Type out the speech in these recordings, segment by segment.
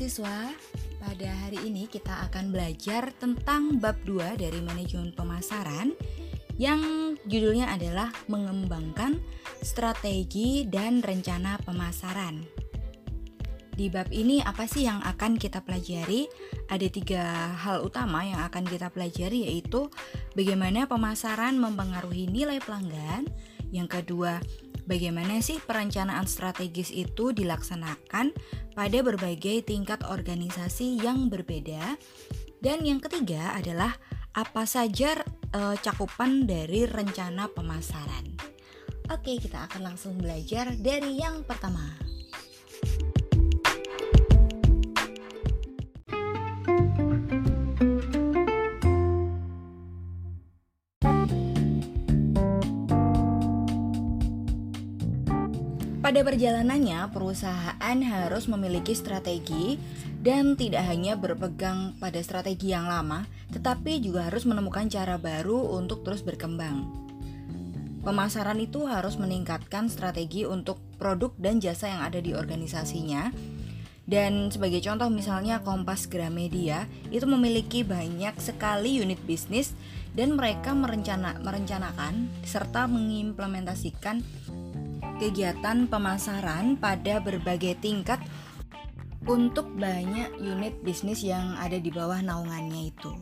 mahasiswa, pada hari ini kita akan belajar tentang bab 2 dari manajemen pemasaran yang judulnya adalah mengembangkan strategi dan rencana pemasaran. Di bab ini apa sih yang akan kita pelajari? Ada tiga hal utama yang akan kita pelajari yaitu bagaimana pemasaran mempengaruhi nilai pelanggan, yang kedua bagaimana sih perencanaan strategis itu dilaksanakan pada berbagai tingkat organisasi yang berbeda. Dan yang ketiga adalah apa saja e, cakupan dari rencana pemasaran. Oke, kita akan langsung belajar dari yang pertama. Pada perjalanannya, perusahaan harus memiliki strategi dan tidak hanya berpegang pada strategi yang lama, tetapi juga harus menemukan cara baru untuk terus berkembang. Pemasaran itu harus meningkatkan strategi untuk produk dan jasa yang ada di organisasinya. Dan sebagai contoh misalnya Kompas Gramedia itu memiliki banyak sekali unit bisnis dan mereka merencana, merencanakan serta mengimplementasikan kegiatan pemasaran pada berbagai tingkat untuk banyak unit bisnis yang ada di bawah naungannya itu.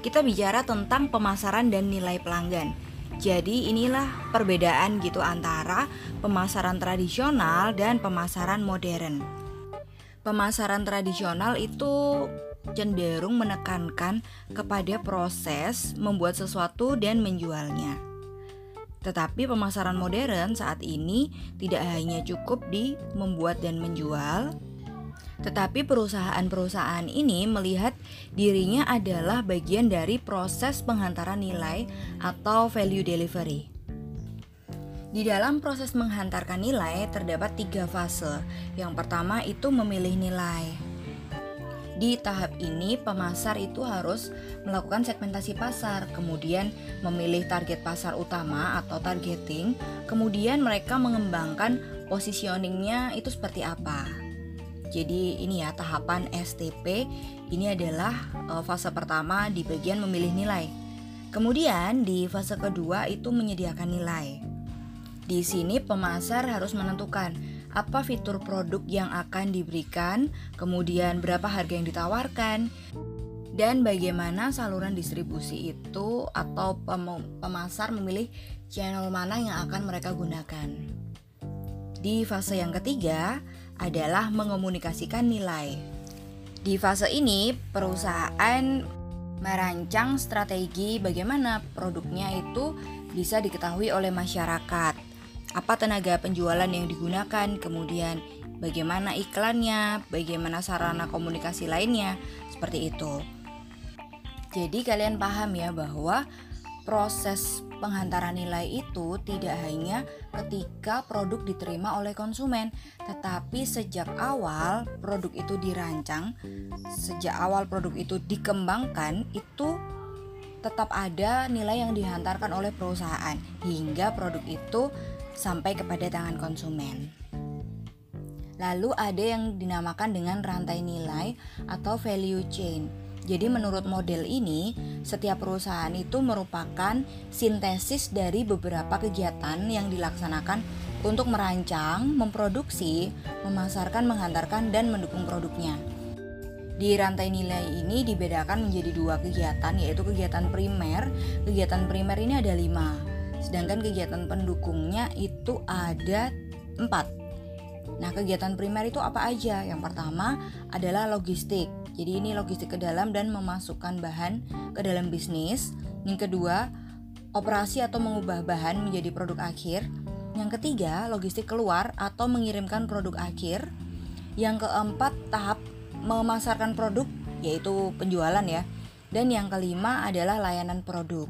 Kita bicara tentang pemasaran dan nilai pelanggan. Jadi inilah perbedaan gitu antara pemasaran tradisional dan pemasaran modern. Pemasaran tradisional itu cenderung menekankan kepada proses membuat sesuatu dan menjualnya. Tetapi pemasaran modern saat ini tidak hanya cukup di membuat dan menjual, tetapi perusahaan-perusahaan ini melihat dirinya adalah bagian dari proses penghantaran nilai atau value delivery. Di dalam proses menghantarkan nilai terdapat tiga fase. Yang pertama itu memilih nilai. Di tahap ini, pemasar itu harus melakukan segmentasi pasar, kemudian memilih target pasar utama atau targeting, kemudian mereka mengembangkan positioningnya itu seperti apa. Jadi ini ya tahapan STP ini adalah uh, fase pertama di bagian memilih nilai. Kemudian di fase kedua itu menyediakan nilai. Di sini pemasar harus menentukan apa fitur produk yang akan diberikan, kemudian berapa harga yang ditawarkan, dan bagaimana saluran distribusi itu atau pemasar memilih channel mana yang akan mereka gunakan. Di fase yang ketiga adalah mengomunikasikan nilai. Di fase ini, perusahaan merancang strategi bagaimana produknya itu bisa diketahui oleh masyarakat apa tenaga penjualan yang digunakan, kemudian bagaimana iklannya, bagaimana sarana komunikasi lainnya, seperti itu. Jadi kalian paham ya bahwa proses penghantaran nilai itu tidak hanya ketika produk diterima oleh konsumen, tetapi sejak awal produk itu dirancang, sejak awal produk itu dikembangkan, itu tetap ada nilai yang dihantarkan oleh perusahaan hingga produk itu sampai kepada tangan konsumen. Lalu ada yang dinamakan dengan rantai nilai atau value chain. Jadi menurut model ini, setiap perusahaan itu merupakan sintesis dari beberapa kegiatan yang dilaksanakan untuk merancang, memproduksi, memasarkan, menghantarkan, dan mendukung produknya. Di rantai nilai ini dibedakan menjadi dua kegiatan, yaitu kegiatan primer. Kegiatan primer ini ada lima, Sedangkan kegiatan pendukungnya itu ada empat. Nah, kegiatan primer itu apa aja? Yang pertama adalah logistik. Jadi ini logistik ke dalam dan memasukkan bahan ke dalam bisnis. Yang kedua, operasi atau mengubah bahan menjadi produk akhir. Yang ketiga, logistik keluar atau mengirimkan produk akhir. Yang keempat, tahap memasarkan produk yaitu penjualan ya. Dan yang kelima adalah layanan produk.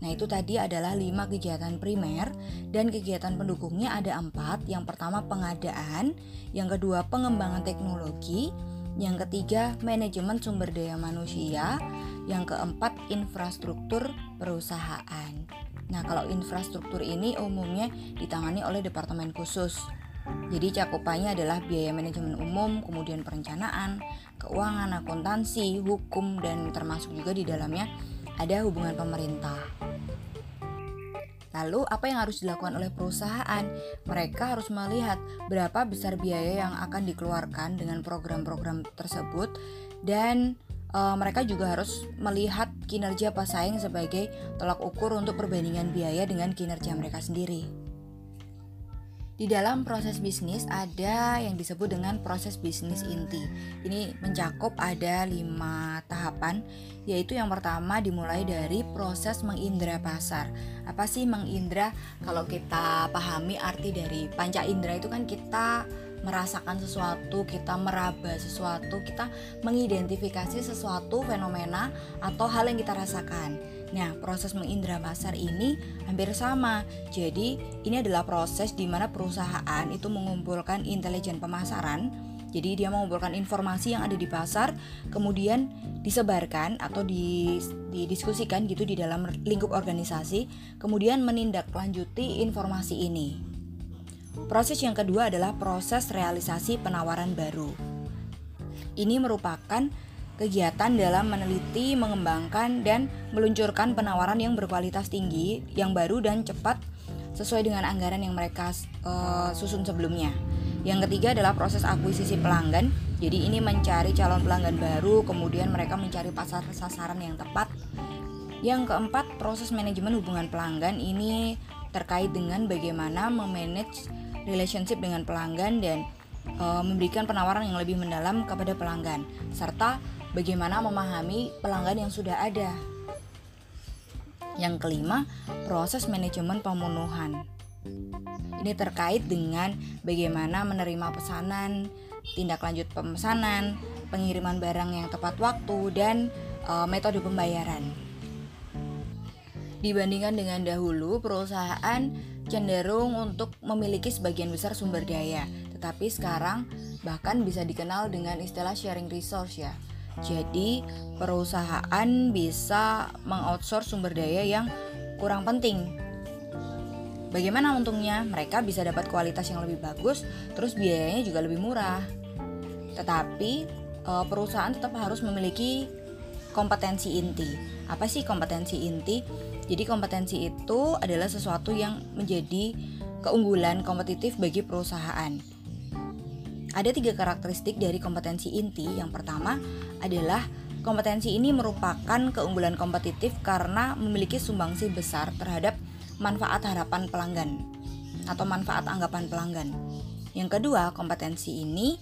Nah itu tadi adalah lima kegiatan primer dan kegiatan pendukungnya ada empat. Yang pertama pengadaan, yang kedua pengembangan teknologi, yang ketiga manajemen sumber daya manusia, yang keempat infrastruktur perusahaan. Nah kalau infrastruktur ini umumnya ditangani oleh departemen khusus Jadi cakupannya adalah biaya manajemen umum, kemudian perencanaan, keuangan, akuntansi, hukum, dan termasuk juga di dalamnya ada hubungan pemerintah. Lalu, apa yang harus dilakukan oleh perusahaan? Mereka harus melihat berapa besar biaya yang akan dikeluarkan dengan program-program tersebut, dan e, mereka juga harus melihat kinerja pesaing sebagai tolak ukur untuk perbandingan biaya dengan kinerja mereka sendiri. Di dalam proses bisnis ada yang disebut dengan proses bisnis inti. Ini mencakup ada lima tahapan, yaitu yang pertama dimulai dari proses mengindra pasar. Apa sih mengindra? Kalau kita pahami arti dari panca indera itu kan kita merasakan sesuatu, kita meraba sesuatu, kita mengidentifikasi sesuatu fenomena atau hal yang kita rasakan. Nah, proses mengindra pasar ini hampir sama. Jadi, ini adalah proses di mana perusahaan itu mengumpulkan intelijen pemasaran. Jadi, dia mengumpulkan informasi yang ada di pasar, kemudian disebarkan atau didiskusikan gitu di dalam lingkup organisasi, kemudian menindaklanjuti informasi ini. Proses yang kedua adalah proses realisasi penawaran baru. Ini merupakan kegiatan dalam meneliti, mengembangkan, dan meluncurkan penawaran yang berkualitas tinggi, yang baru dan cepat sesuai dengan anggaran yang mereka uh, susun sebelumnya. Yang ketiga adalah proses akuisisi pelanggan. Jadi ini mencari calon pelanggan baru, kemudian mereka mencari pasar sasaran yang tepat. Yang keempat, proses manajemen hubungan pelanggan ini terkait dengan bagaimana memanage relationship dengan pelanggan dan e, memberikan penawaran yang lebih mendalam kepada pelanggan serta bagaimana memahami pelanggan yang sudah ada. Yang kelima, proses manajemen pemenuhan. Ini terkait dengan bagaimana menerima pesanan, tindak lanjut pemesanan, pengiriman barang yang tepat waktu, dan e, metode pembayaran. Dibandingkan dengan dahulu, perusahaan cenderung untuk memiliki sebagian besar sumber daya, tetapi sekarang bahkan bisa dikenal dengan istilah sharing resource ya jadi, perusahaan bisa mengoutsource sumber daya yang kurang penting. Bagaimana untungnya? Mereka bisa dapat kualitas yang lebih bagus, terus biayanya juga lebih murah. Tetapi, eh, perusahaan tetap harus memiliki kompetensi inti. Apa sih kompetensi inti? Jadi, kompetensi itu adalah sesuatu yang menjadi keunggulan kompetitif bagi perusahaan ada tiga karakteristik dari kompetensi inti. Yang pertama adalah kompetensi ini merupakan keunggulan kompetitif karena memiliki sumbangsi besar terhadap manfaat harapan pelanggan atau manfaat anggapan pelanggan. Yang kedua, kompetensi ini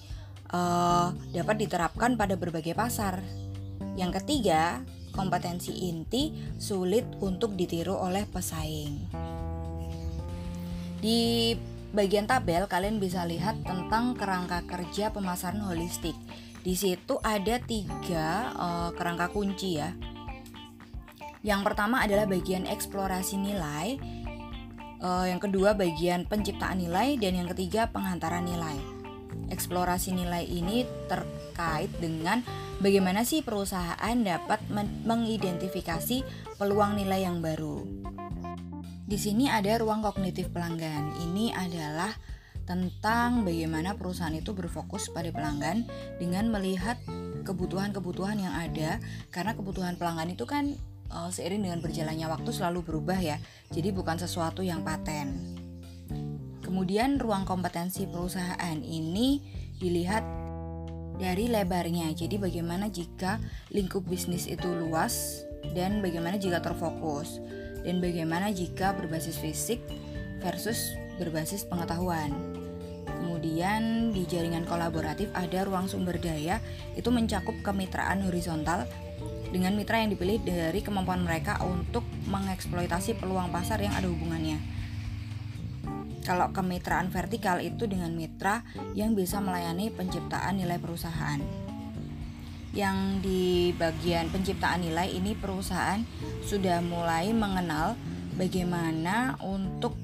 uh, dapat diterapkan pada berbagai pasar. Yang ketiga, kompetensi inti sulit untuk ditiru oleh pesaing. Di bagian tabel kalian bisa lihat tentang kerangka kerja pemasaran holistik. Di situ ada tiga uh, kerangka kunci ya. Yang pertama adalah bagian eksplorasi nilai, uh, yang kedua bagian penciptaan nilai, dan yang ketiga penghantaran nilai. Eksplorasi nilai ini terkait dengan bagaimana sih perusahaan dapat mengidentifikasi peluang nilai yang baru. Di sini ada ruang kognitif pelanggan. Ini adalah tentang bagaimana perusahaan itu berfokus pada pelanggan dengan melihat kebutuhan-kebutuhan yang ada karena kebutuhan pelanggan itu kan uh, seiring dengan berjalannya waktu selalu berubah ya. Jadi bukan sesuatu yang paten. Kemudian ruang kompetensi perusahaan ini dilihat dari lebarnya. Jadi bagaimana jika lingkup bisnis itu luas dan bagaimana jika terfokus dan bagaimana jika berbasis fisik versus berbasis pengetahuan. Kemudian di jaringan kolaboratif ada ruang sumber daya itu mencakup kemitraan horizontal dengan mitra yang dipilih dari kemampuan mereka untuk mengeksploitasi peluang pasar yang ada hubungannya. Kalau kemitraan vertikal itu dengan mitra yang bisa melayani penciptaan nilai perusahaan yang di bagian penciptaan nilai ini perusahaan sudah mulai mengenal bagaimana untuk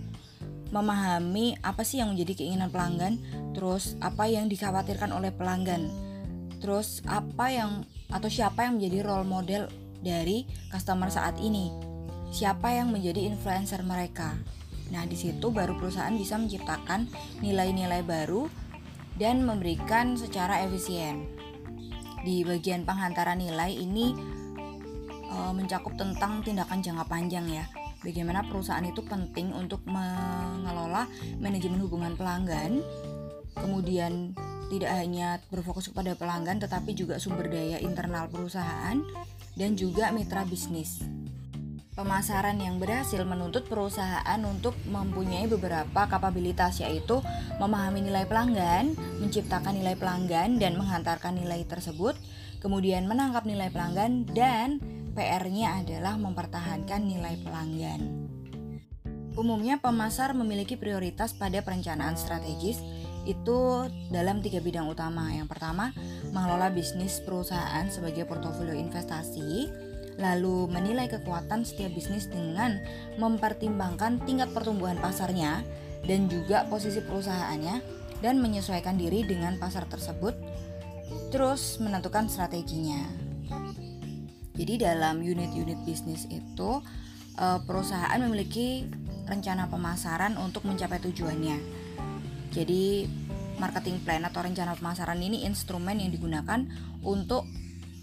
memahami apa sih yang menjadi keinginan pelanggan, terus apa yang dikhawatirkan oleh pelanggan, terus apa yang atau siapa yang menjadi role model dari customer saat ini, siapa yang menjadi influencer mereka. Nah, di situ baru perusahaan bisa menciptakan nilai-nilai baru dan memberikan secara efisien. Di bagian penghantaran nilai ini e, mencakup tentang tindakan jangka panjang ya. Bagaimana perusahaan itu penting untuk mengelola manajemen hubungan pelanggan, kemudian tidak hanya berfokus kepada pelanggan tetapi juga sumber daya internal perusahaan dan juga mitra bisnis. Pemasaran yang berhasil menuntut perusahaan untuk mempunyai beberapa kapabilitas yaitu memahami nilai pelanggan, menciptakan nilai pelanggan dan menghantarkan nilai tersebut, kemudian menangkap nilai pelanggan dan PR-nya adalah mempertahankan nilai pelanggan. Umumnya pemasar memiliki prioritas pada perencanaan strategis itu dalam tiga bidang utama. Yang pertama, mengelola bisnis perusahaan sebagai portofolio investasi lalu menilai kekuatan setiap bisnis dengan mempertimbangkan tingkat pertumbuhan pasarnya dan juga posisi perusahaannya dan menyesuaikan diri dengan pasar tersebut terus menentukan strateginya. Jadi dalam unit-unit bisnis itu eh, perusahaan memiliki rencana pemasaran untuk mencapai tujuannya. Jadi marketing plan atau rencana pemasaran ini instrumen yang digunakan untuk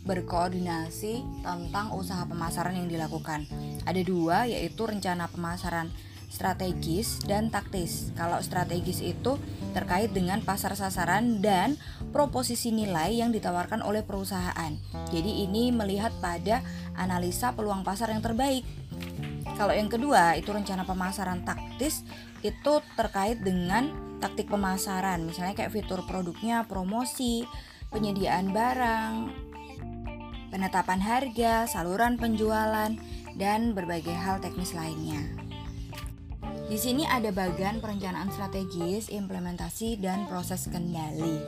berkoordinasi tentang usaha pemasaran yang dilakukan. Ada dua, yaitu rencana pemasaran strategis dan taktis. Kalau strategis itu terkait dengan pasar sasaran dan proposisi nilai yang ditawarkan oleh perusahaan. Jadi ini melihat pada analisa peluang pasar yang terbaik. Kalau yang kedua itu rencana pemasaran taktis itu terkait dengan taktik pemasaran, misalnya kayak fitur produknya, promosi, penyediaan barang, penetapan harga, saluran penjualan, dan berbagai hal teknis lainnya. Di sini ada bagian perencanaan strategis, implementasi, dan proses kendali.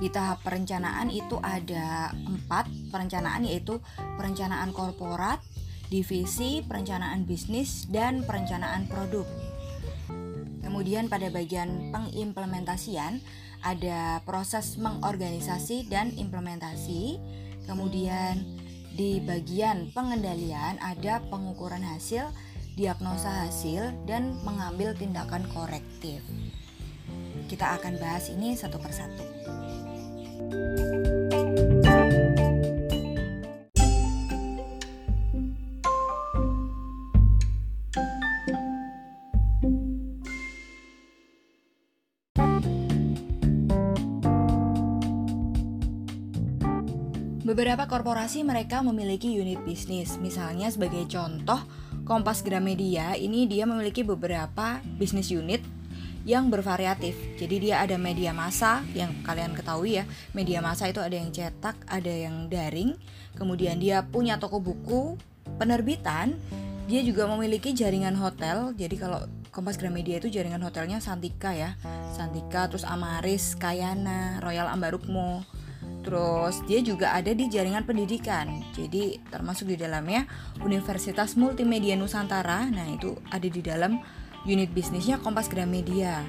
Di tahap perencanaan itu ada empat perencanaan yaitu perencanaan korporat, divisi, perencanaan bisnis, dan perencanaan produk. Kemudian pada bagian pengimplementasian ada proses mengorganisasi dan implementasi, Kemudian di bagian pengendalian ada pengukuran hasil, diagnosa hasil, dan mengambil tindakan korektif. Kita akan bahas ini satu persatu. Beberapa korporasi mereka memiliki unit bisnis. Misalnya sebagai contoh, Kompas Gramedia ini dia memiliki beberapa bisnis unit yang bervariatif. Jadi dia ada media massa yang kalian ketahui ya. Media massa itu ada yang cetak, ada yang daring. Kemudian dia punya toko buku, penerbitan. Dia juga memiliki jaringan hotel. Jadi kalau Kompas Gramedia itu jaringan hotelnya Santika ya. Santika terus Amaris, Kayana, Royal Ambarukmo Terus dia juga ada di jaringan pendidikan. Jadi termasuk di dalamnya Universitas Multimedia Nusantara. Nah, itu ada di dalam unit bisnisnya Kompas Gramedia.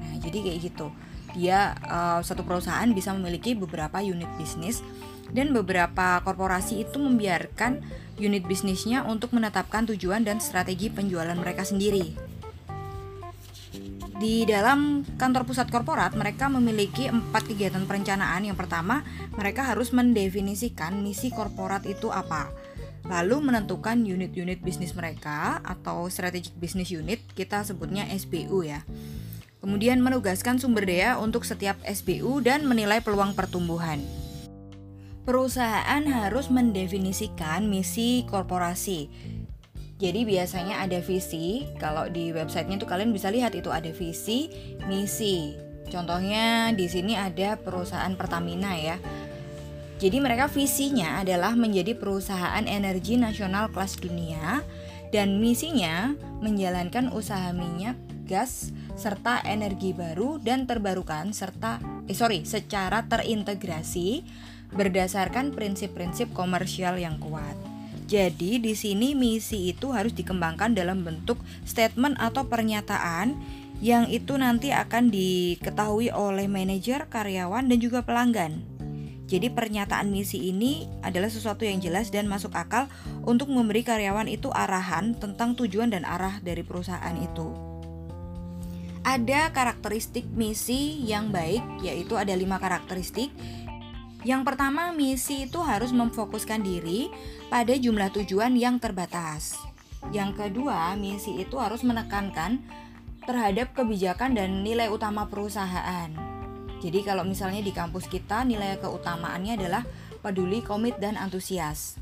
Nah, jadi kayak gitu. Dia uh, satu perusahaan bisa memiliki beberapa unit bisnis dan beberapa korporasi itu membiarkan unit bisnisnya untuk menetapkan tujuan dan strategi penjualan mereka sendiri. Di dalam kantor pusat korporat, mereka memiliki empat kegiatan perencanaan. Yang pertama, mereka harus mendefinisikan misi korporat itu apa. Lalu menentukan unit-unit bisnis mereka atau strategic business unit, kita sebutnya SBU ya. Kemudian menugaskan sumber daya untuk setiap SBU dan menilai peluang pertumbuhan. Perusahaan harus mendefinisikan misi korporasi jadi biasanya ada visi, kalau di websitenya tuh kalian bisa lihat itu ada visi, misi. Contohnya di sini ada perusahaan Pertamina ya. Jadi mereka visinya adalah menjadi perusahaan energi nasional kelas dunia dan misinya menjalankan usaha minyak, gas, serta energi baru dan terbarukan serta eh sorry secara terintegrasi berdasarkan prinsip-prinsip komersial yang kuat. Jadi di sini misi itu harus dikembangkan dalam bentuk statement atau pernyataan yang itu nanti akan diketahui oleh manajer, karyawan dan juga pelanggan. Jadi pernyataan misi ini adalah sesuatu yang jelas dan masuk akal untuk memberi karyawan itu arahan tentang tujuan dan arah dari perusahaan itu. Ada karakteristik misi yang baik, yaitu ada lima karakteristik. Yang pertama, misi itu harus memfokuskan diri pada jumlah tujuan yang terbatas. Yang kedua, misi itu harus menekankan terhadap kebijakan dan nilai utama perusahaan. Jadi kalau misalnya di kampus kita nilai keutamaannya adalah peduli, komit, dan antusias.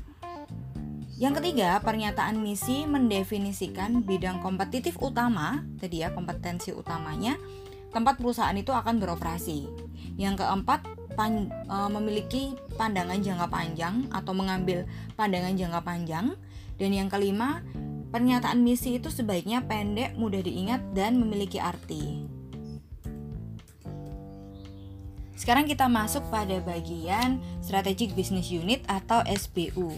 Yang ketiga, pernyataan misi mendefinisikan bidang kompetitif utama, tadi ya kompetensi utamanya, tempat perusahaan itu akan beroperasi. Yang keempat, pan, e, memiliki pandangan jangka panjang atau mengambil pandangan jangka panjang. Dan yang kelima, pernyataan misi itu sebaiknya pendek, mudah diingat, dan memiliki arti. Sekarang kita masuk pada bagian Strategic Business Unit atau SBU.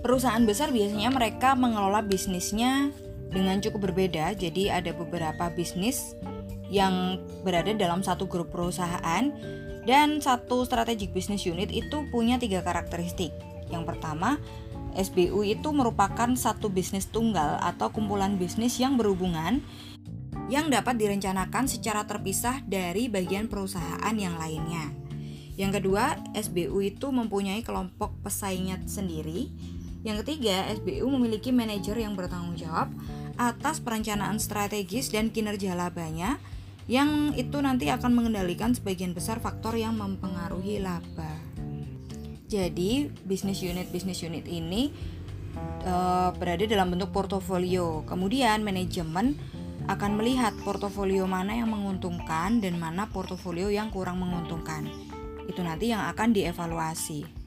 Perusahaan besar biasanya mereka mengelola bisnisnya dengan cukup berbeda. Jadi ada beberapa bisnis yang berada dalam satu grup perusahaan dan satu strategic business unit itu punya tiga karakteristik. Yang pertama, SBU itu merupakan satu bisnis tunggal atau kumpulan bisnis yang berhubungan yang dapat direncanakan secara terpisah dari bagian perusahaan yang lainnya. Yang kedua, SBU itu mempunyai kelompok pesaingnya sendiri. Yang ketiga, SBU memiliki manajer yang bertanggung jawab atas perencanaan strategis dan kinerja labanya yang itu nanti akan mengendalikan sebagian besar faktor yang mempengaruhi laba. Jadi, bisnis unit bisnis unit ini uh, berada dalam bentuk portofolio. Kemudian manajemen akan melihat portofolio mana yang menguntungkan dan mana portofolio yang kurang menguntungkan. Itu nanti yang akan dievaluasi.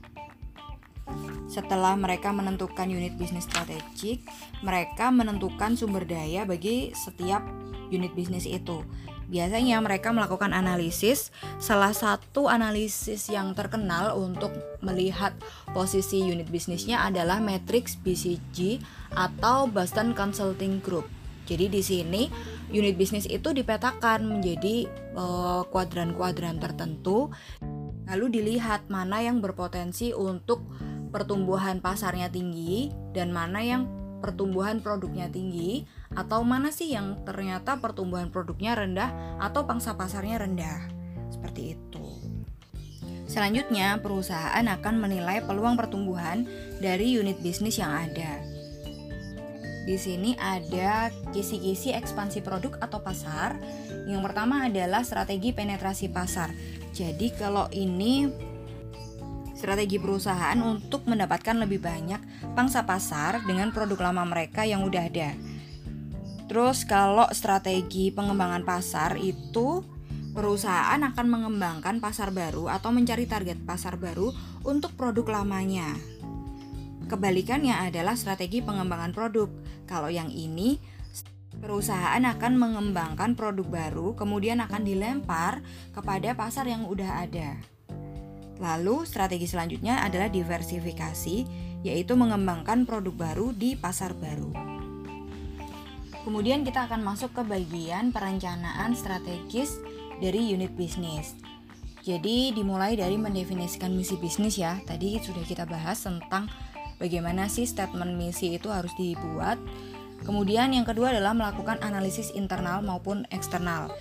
Setelah mereka menentukan unit bisnis strategik, mereka menentukan sumber daya bagi setiap unit bisnis itu. Biasanya mereka melakukan analisis. Salah satu analisis yang terkenal untuk melihat posisi unit bisnisnya adalah matrix BCG atau Boston Consulting Group. Jadi di sini unit bisnis itu dipetakan menjadi eh, kuadran-kuadran uh, tertentu lalu dilihat mana yang berpotensi untuk pertumbuhan pasarnya tinggi dan mana yang pertumbuhan produknya tinggi atau mana sih yang ternyata pertumbuhan produknya rendah atau pangsa pasarnya rendah. Seperti itu. Selanjutnya, perusahaan akan menilai peluang pertumbuhan dari unit bisnis yang ada. Di sini ada kisi-kisi ekspansi produk atau pasar. Yang pertama adalah strategi penetrasi pasar. Jadi kalau ini strategi perusahaan untuk mendapatkan lebih banyak pangsa pasar dengan produk lama mereka yang udah ada. Terus kalau strategi pengembangan pasar itu perusahaan akan mengembangkan pasar baru atau mencari target pasar baru untuk produk lamanya. Kebalikannya adalah strategi pengembangan produk. Kalau yang ini, perusahaan akan mengembangkan produk baru, kemudian akan dilempar kepada pasar yang udah ada. Lalu, strategi selanjutnya adalah diversifikasi, yaitu mengembangkan produk baru di pasar baru. Kemudian kita akan masuk ke bagian perencanaan strategis dari unit bisnis. Jadi dimulai dari mendefinisikan misi bisnis ya. Tadi sudah kita bahas tentang bagaimana sih statement misi itu harus dibuat. Kemudian yang kedua adalah melakukan analisis internal maupun eksternal.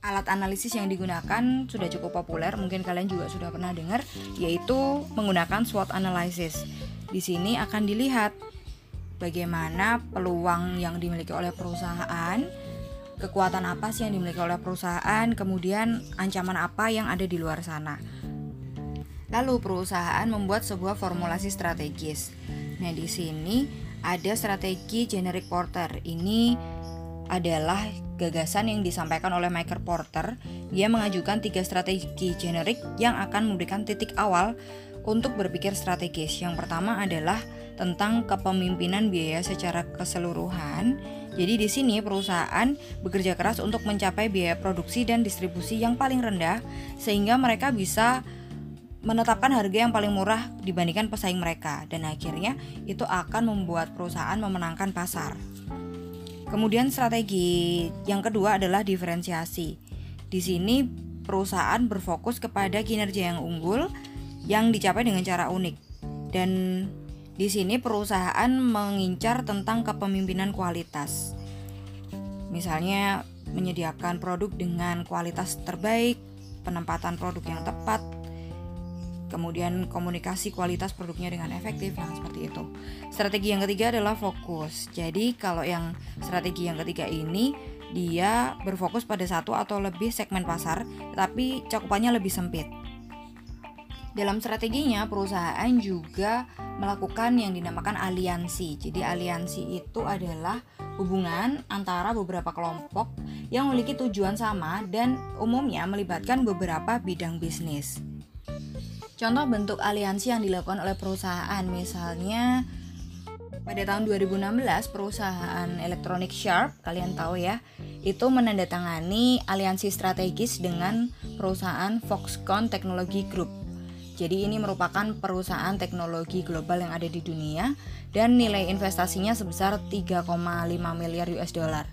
Alat analisis yang digunakan sudah cukup populer, mungkin kalian juga sudah pernah dengar, yaitu menggunakan SWOT analysis. Di sini akan dilihat bagaimana peluang yang dimiliki oleh perusahaan, kekuatan apa sih yang dimiliki oleh perusahaan, kemudian ancaman apa yang ada di luar sana. Lalu perusahaan membuat sebuah formulasi strategis. Nah, di sini ada strategi generic porter. Ini adalah gagasan yang disampaikan oleh Michael Porter. Dia mengajukan tiga strategi generik yang akan memberikan titik awal untuk berpikir strategis. Yang pertama adalah tentang kepemimpinan biaya secara keseluruhan. Jadi di sini perusahaan bekerja keras untuk mencapai biaya produksi dan distribusi yang paling rendah sehingga mereka bisa menetapkan harga yang paling murah dibandingkan pesaing mereka dan akhirnya itu akan membuat perusahaan memenangkan pasar. Kemudian strategi yang kedua adalah diferensiasi. Di sini perusahaan berfokus kepada kinerja yang unggul yang dicapai dengan cara unik. Dan di sini perusahaan mengincar tentang kepemimpinan kualitas. Misalnya menyediakan produk dengan kualitas terbaik, penempatan produk yang tepat, kemudian komunikasi kualitas produknya dengan efektif yang seperti itu. Strategi yang ketiga adalah fokus. Jadi kalau yang strategi yang ketiga ini dia berfokus pada satu atau lebih segmen pasar, tapi cakupannya lebih sempit. Dalam strateginya, perusahaan juga melakukan yang dinamakan aliansi. Jadi, aliansi itu adalah hubungan antara beberapa kelompok yang memiliki tujuan sama dan umumnya melibatkan beberapa bidang bisnis. Contoh bentuk aliansi yang dilakukan oleh perusahaan misalnya pada tahun 2016 perusahaan elektronik Sharp, kalian tahu ya, itu menandatangani aliansi strategis dengan perusahaan Foxconn Technology Group. Jadi ini merupakan perusahaan teknologi global yang ada di dunia dan nilai investasinya sebesar 3,5 miliar US dollar.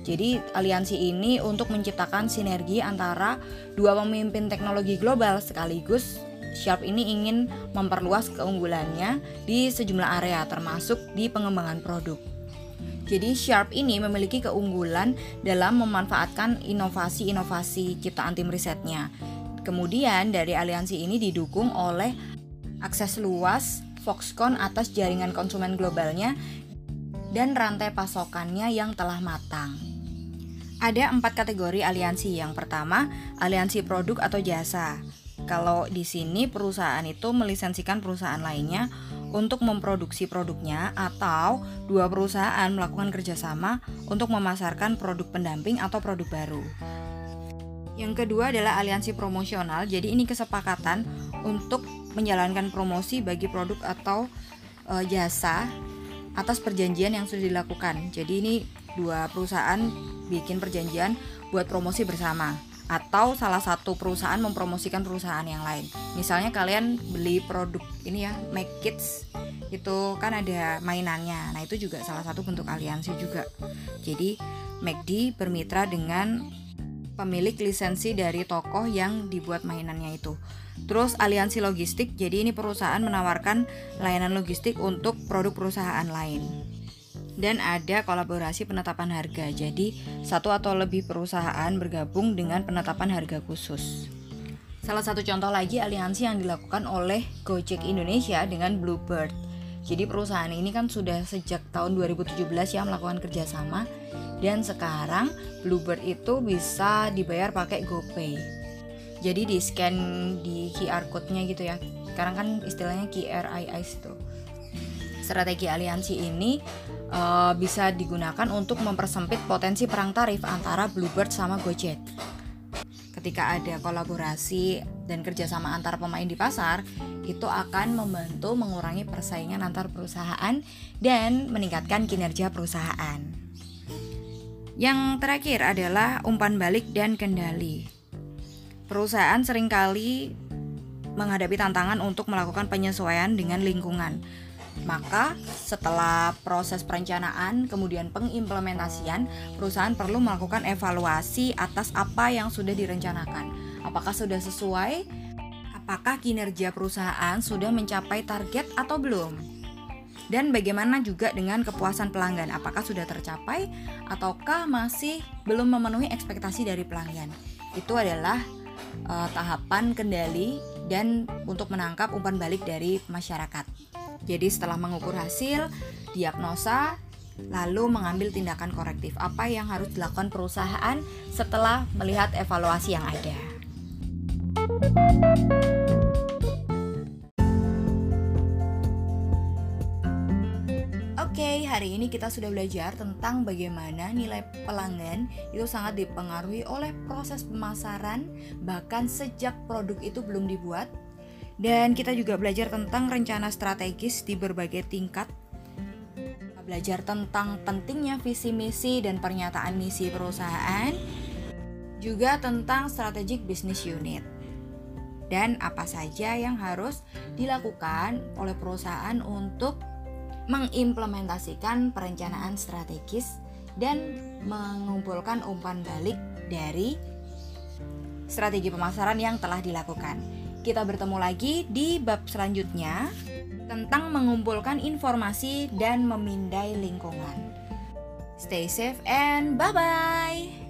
Jadi aliansi ini untuk menciptakan sinergi antara dua pemimpin teknologi global sekaligus Sharp ini ingin memperluas keunggulannya di sejumlah area termasuk di pengembangan produk. Jadi Sharp ini memiliki keunggulan dalam memanfaatkan inovasi-inovasi ciptaan tim risetnya. Kemudian dari aliansi ini didukung oleh akses luas Foxconn atas jaringan konsumen globalnya dan rantai pasokannya yang telah matang. Ada empat kategori aliansi. Yang pertama, aliansi produk atau jasa. Kalau di sini perusahaan itu melisensikan perusahaan lainnya untuk memproduksi produknya atau dua perusahaan melakukan kerjasama untuk memasarkan produk pendamping atau produk baru. Yang kedua adalah aliansi promosional. Jadi ini kesepakatan untuk menjalankan promosi bagi produk atau e, jasa atas perjanjian yang sudah dilakukan. Jadi ini dua perusahaan bikin perjanjian buat promosi bersama atau salah satu perusahaan mempromosikan perusahaan yang lain. Misalnya kalian beli produk ini ya, Make Kids itu kan ada mainannya. Nah, itu juga salah satu bentuk aliansi juga. Jadi, McD bermitra dengan pemilik lisensi dari tokoh yang dibuat mainannya itu. Terus aliansi logistik, jadi ini perusahaan menawarkan layanan logistik untuk produk perusahaan lain dan ada kolaborasi penetapan harga. Jadi, satu atau lebih perusahaan bergabung dengan penetapan harga khusus. Salah satu contoh lagi aliansi yang dilakukan oleh Gojek Indonesia dengan Bluebird. Jadi perusahaan ini kan sudah sejak tahun 2017 ya melakukan kerjasama dan sekarang Bluebird itu bisa dibayar pakai GoPay. Jadi di scan di QR code-nya gitu ya. Sekarang kan istilahnya QRIS itu strategi aliansi ini uh, bisa digunakan untuk mempersempit potensi perang tarif antara Bluebird sama Gojek. Ketika ada kolaborasi dan kerjasama antar pemain di pasar, itu akan membantu mengurangi persaingan antar perusahaan dan meningkatkan kinerja perusahaan. Yang terakhir adalah umpan balik dan kendali. Perusahaan sering kali menghadapi tantangan untuk melakukan penyesuaian dengan lingkungan, maka setelah proses perencanaan kemudian pengimplementasian, perusahaan perlu melakukan evaluasi atas apa yang sudah direncanakan. Apakah sudah sesuai? Apakah kinerja perusahaan sudah mencapai target atau belum? Dan bagaimana juga dengan kepuasan pelanggan? Apakah sudah tercapai ataukah masih belum memenuhi ekspektasi dari pelanggan? Itu adalah uh, tahapan kendali dan untuk menangkap umpan balik dari masyarakat. Jadi setelah mengukur hasil, diagnosa, lalu mengambil tindakan korektif. Apa yang harus dilakukan perusahaan setelah melihat evaluasi yang ada. Oke, okay, hari ini kita sudah belajar tentang bagaimana nilai pelanggan itu sangat dipengaruhi oleh proses pemasaran, bahkan sejak produk itu belum dibuat dan kita juga belajar tentang rencana strategis di berbagai tingkat. Belajar tentang pentingnya visi misi dan pernyataan misi perusahaan, juga tentang strategic business unit. Dan apa saja yang harus dilakukan oleh perusahaan untuk mengimplementasikan perencanaan strategis dan mengumpulkan umpan balik dari strategi pemasaran yang telah dilakukan. Kita bertemu lagi di bab selanjutnya tentang mengumpulkan informasi dan memindai lingkungan. Stay safe and bye bye.